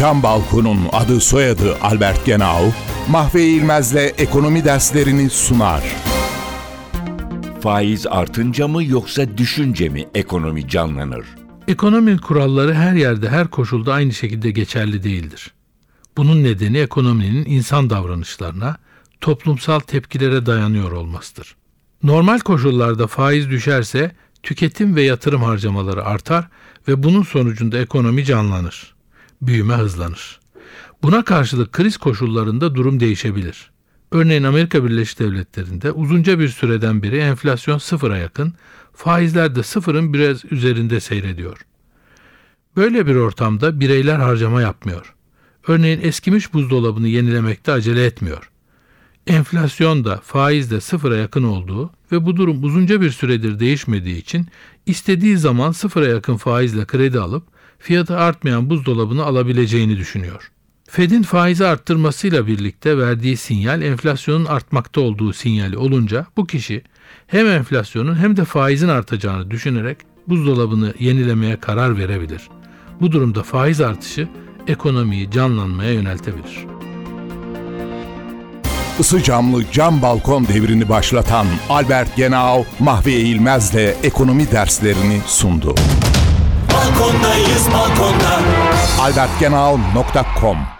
Cam Balkon'un adı soyadı Albert Genau, Mahve İlmez'le ekonomi derslerini sunar. Faiz artınca mı yoksa düşünce mi ekonomi canlanır? Ekonomi kuralları her yerde her koşulda aynı şekilde geçerli değildir. Bunun nedeni ekonominin insan davranışlarına, toplumsal tepkilere dayanıyor olmasıdır. Normal koşullarda faiz düşerse tüketim ve yatırım harcamaları artar ve bunun sonucunda ekonomi canlanır. Büyüme hızlanır. Buna karşılık kriz koşullarında durum değişebilir. Örneğin Amerika Birleşik Devletleri'nde uzunca bir süreden beri enflasyon sıfıra yakın, faizler de sıfırın biraz üzerinde seyrediyor. Böyle bir ortamda bireyler harcama yapmıyor. Örneğin eskimiş buzdolabını yenilemekte acele etmiyor. Enflasyon da faiz de sıfıra yakın olduğu ve bu durum uzunca bir süredir değişmediği için istediği zaman sıfıra yakın faizle kredi alıp fiyatı artmayan buzdolabını alabileceğini düşünüyor. Fed'in faizi arttırmasıyla birlikte verdiği sinyal enflasyonun artmakta olduğu sinyali olunca bu kişi hem enflasyonun hem de faizin artacağını düşünerek buzdolabını yenilemeye karar verebilir. Bu durumda faiz artışı ekonomiyi canlanmaya yöneltebilir. Isı camlı cam balkon devrini başlatan Albert Genau, Mahve İlmez'le ekonomi derslerini sundu. Balkondayız balkonda. albertgenau.com